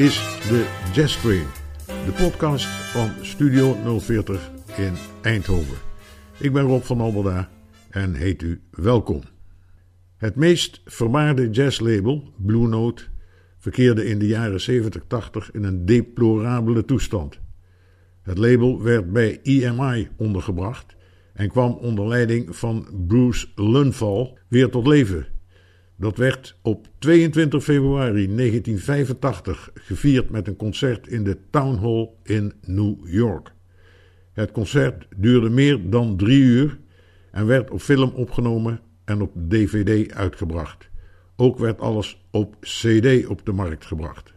is de Jazz Train, de podcast van Studio 040 in Eindhoven. Ik ben Rob van Alberda en heet u welkom. Het meest vermaarde jazzlabel, Blue Note, verkeerde in de jaren 70-80 in een deplorabele toestand. Het label werd bij EMI ondergebracht en kwam onder leiding van Bruce Lunval weer tot leven. Dat werd op 22 februari 1985 gevierd met een concert in de Town Hall in New York. Het concert duurde meer dan drie uur en werd op film opgenomen en op DVD uitgebracht. Ook werd alles op CD op de markt gebracht.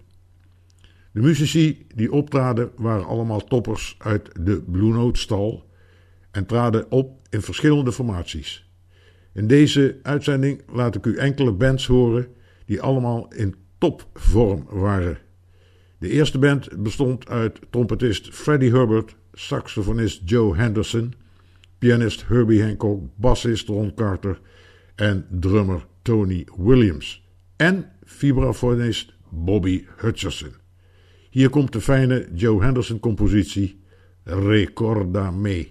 De muzici die optraden waren allemaal toppers uit de Blue Note stal en traden op in verschillende formaties. In deze uitzending laat ik u enkele bands horen die allemaal in topvorm waren. De eerste band bestond uit trompetist Freddie Herbert, saxofonist Joe Henderson, pianist Herbie Hancock, bassist Ron Carter en drummer Tony Williams en vibrafonist Bobby Hutcherson. Hier komt de fijne Joe Henderson compositie Recorda Me.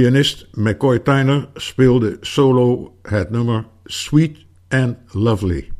Pianist McCoy Tyner speelde solo het nummer Sweet and Lovely.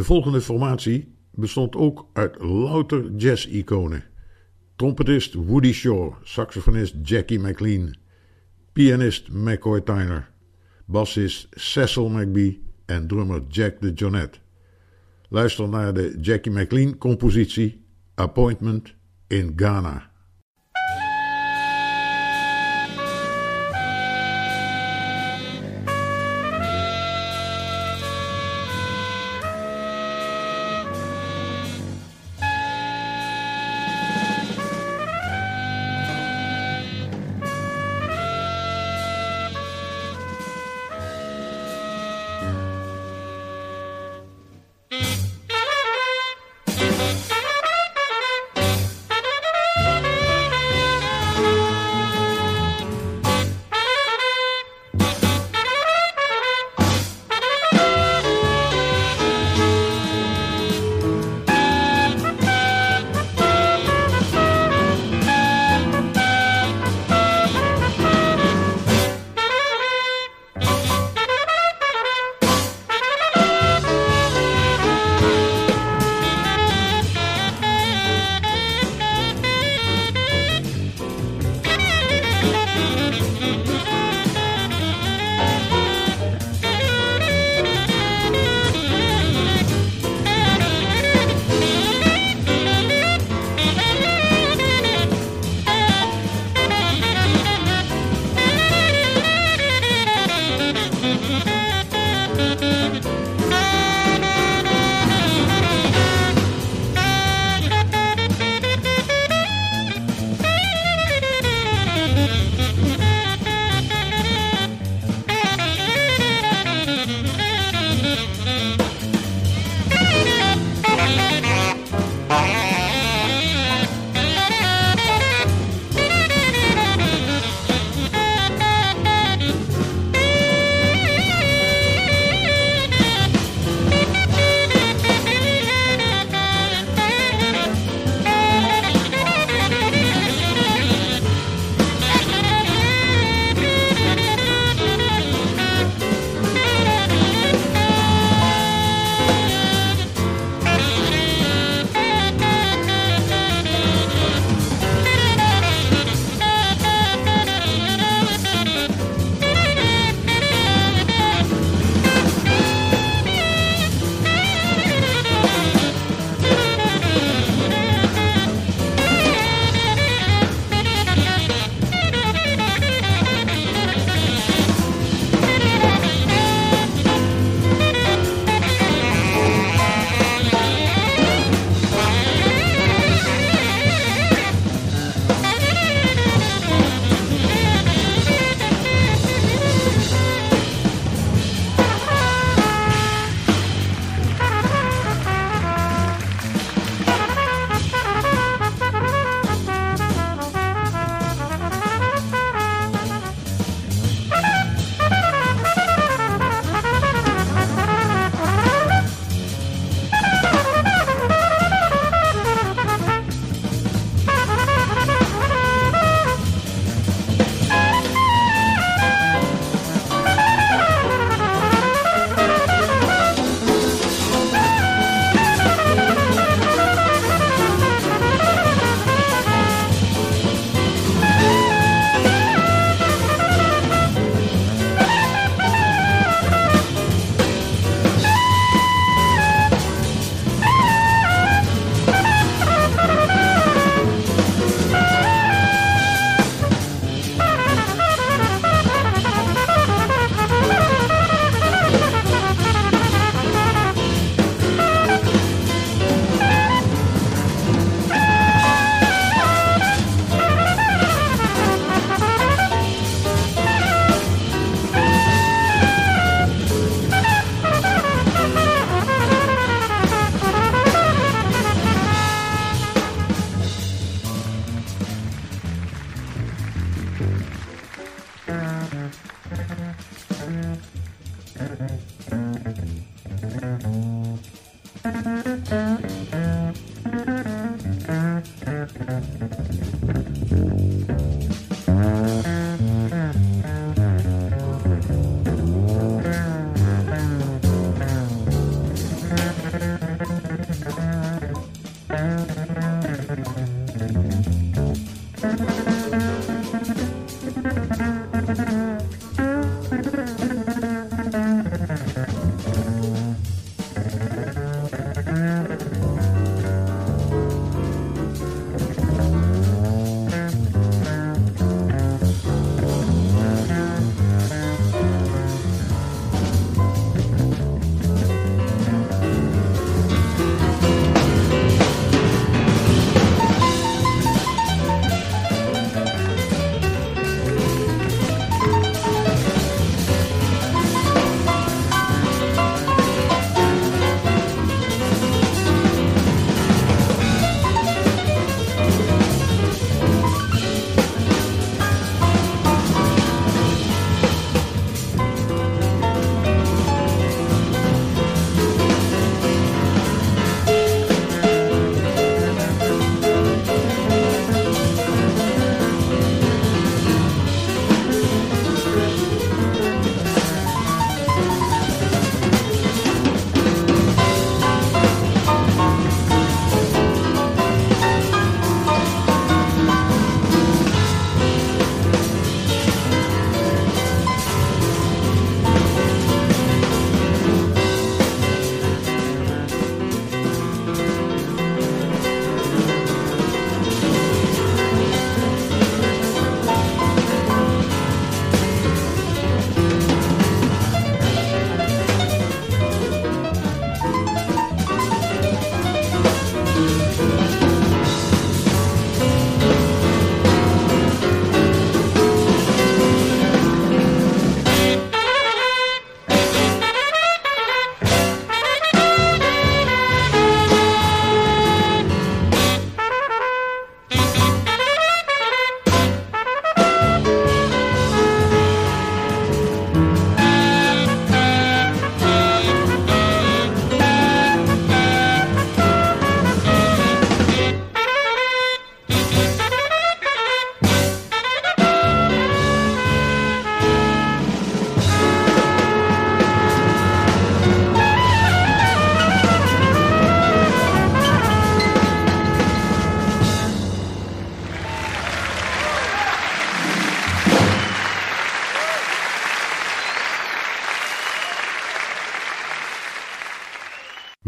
De volgende formatie bestond ook uit louter jazz-iconen. Trompetist Woody Shaw, saxofonist Jackie McLean, pianist McCoy Tyner, bassist Cecil McBee en drummer Jack de Jonette. Luister naar de Jackie McLean compositie Appointment in Ghana.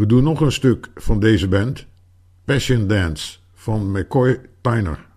We doen nog een stuk van deze band, Passion Dance van McCoy Tyner.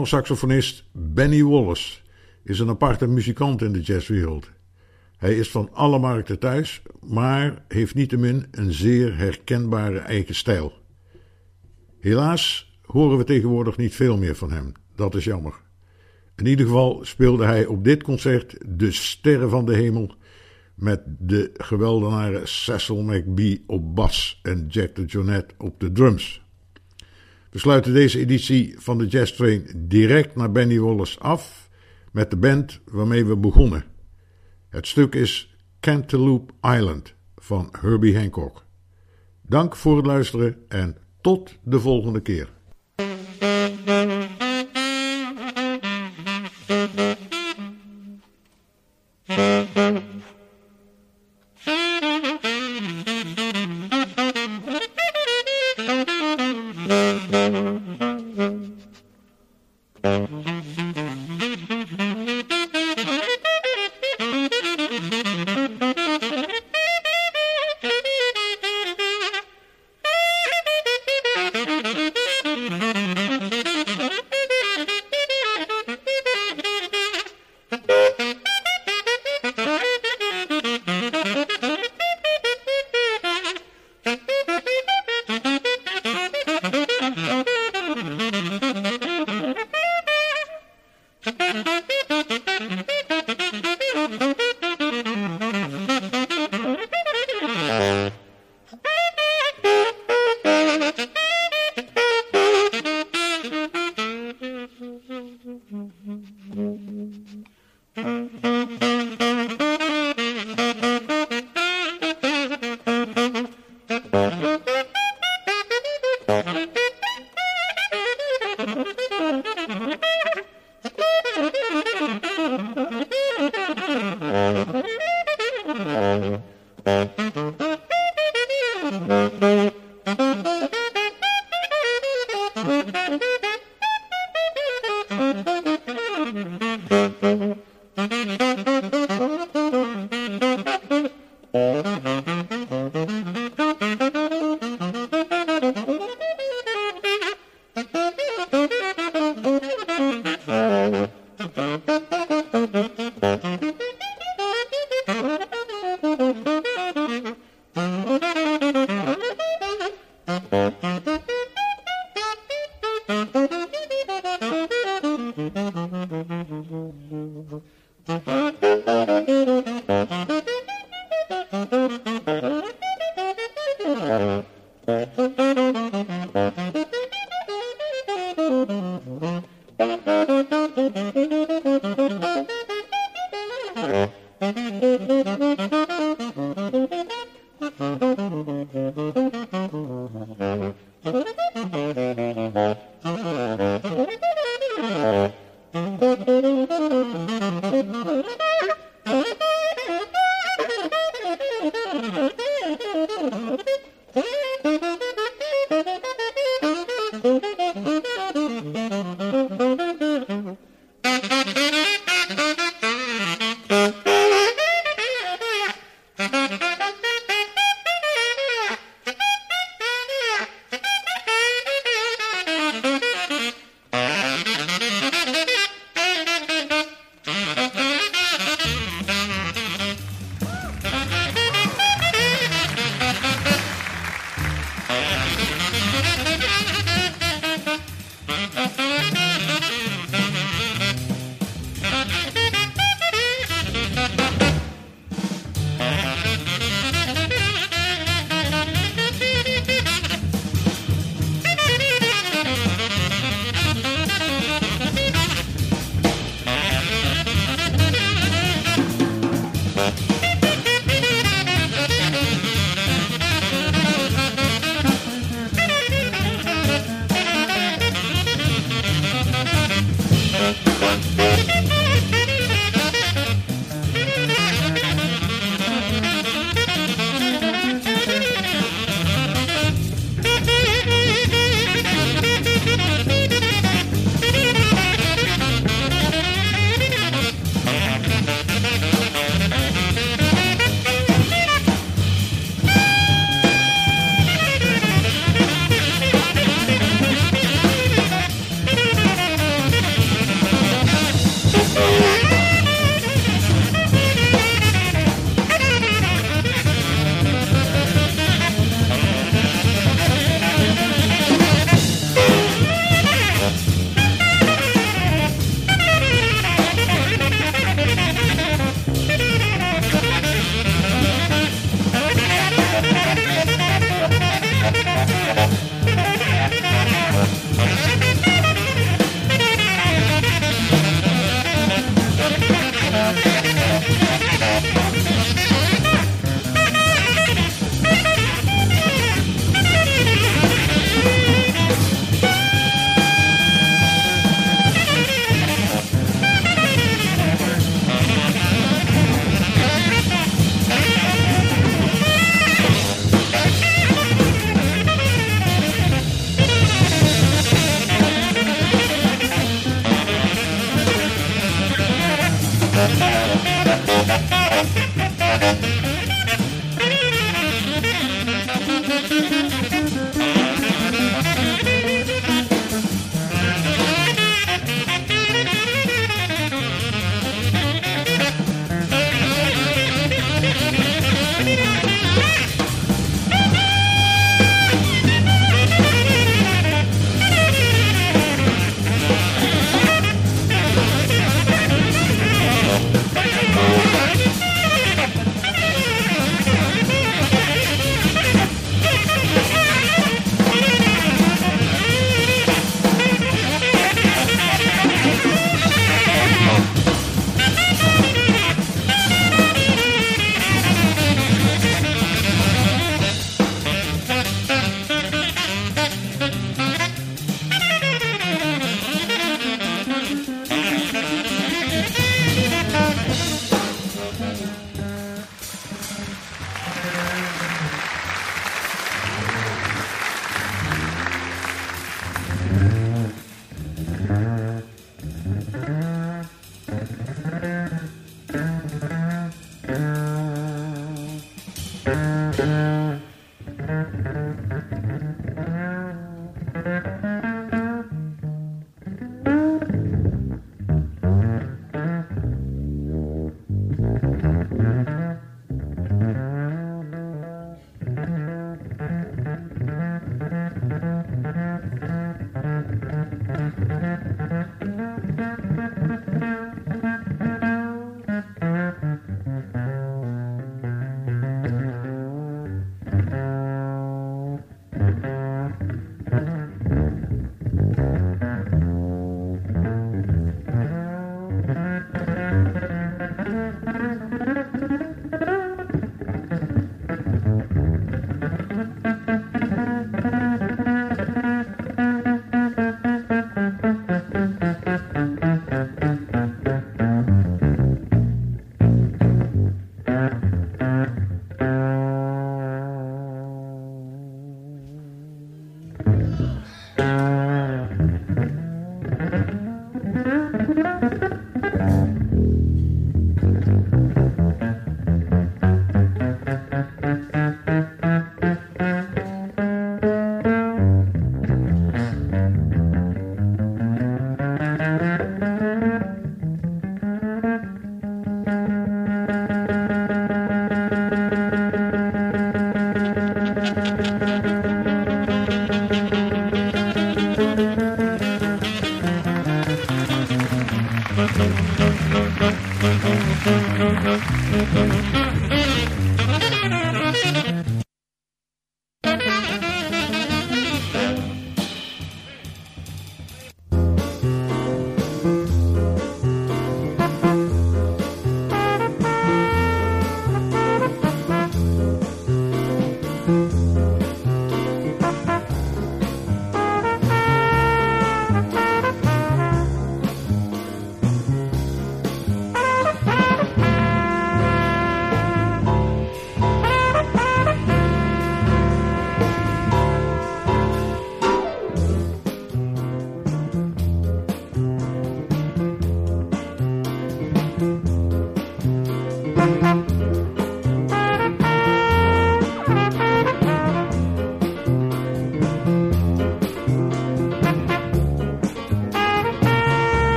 Tenorsaxofonist Benny Wallace is een aparte muzikant in de jazzwereld. Hij is van alle markten thuis, maar heeft niettemin een zeer herkenbare eigen stijl. Helaas horen we tegenwoordig niet veel meer van hem. Dat is jammer. In ieder geval speelde hij op dit concert de sterren van de hemel met de geweldenaren Cecil McBee op bas en Jack de Jonette op de drums. We sluiten deze editie van de Jazz Train direct naar Benny Wallace af met de band waarmee we begonnen. Het stuk is Cantaloupe Island van Herbie Hancock. Dank voor het luisteren en tot de volgende keer.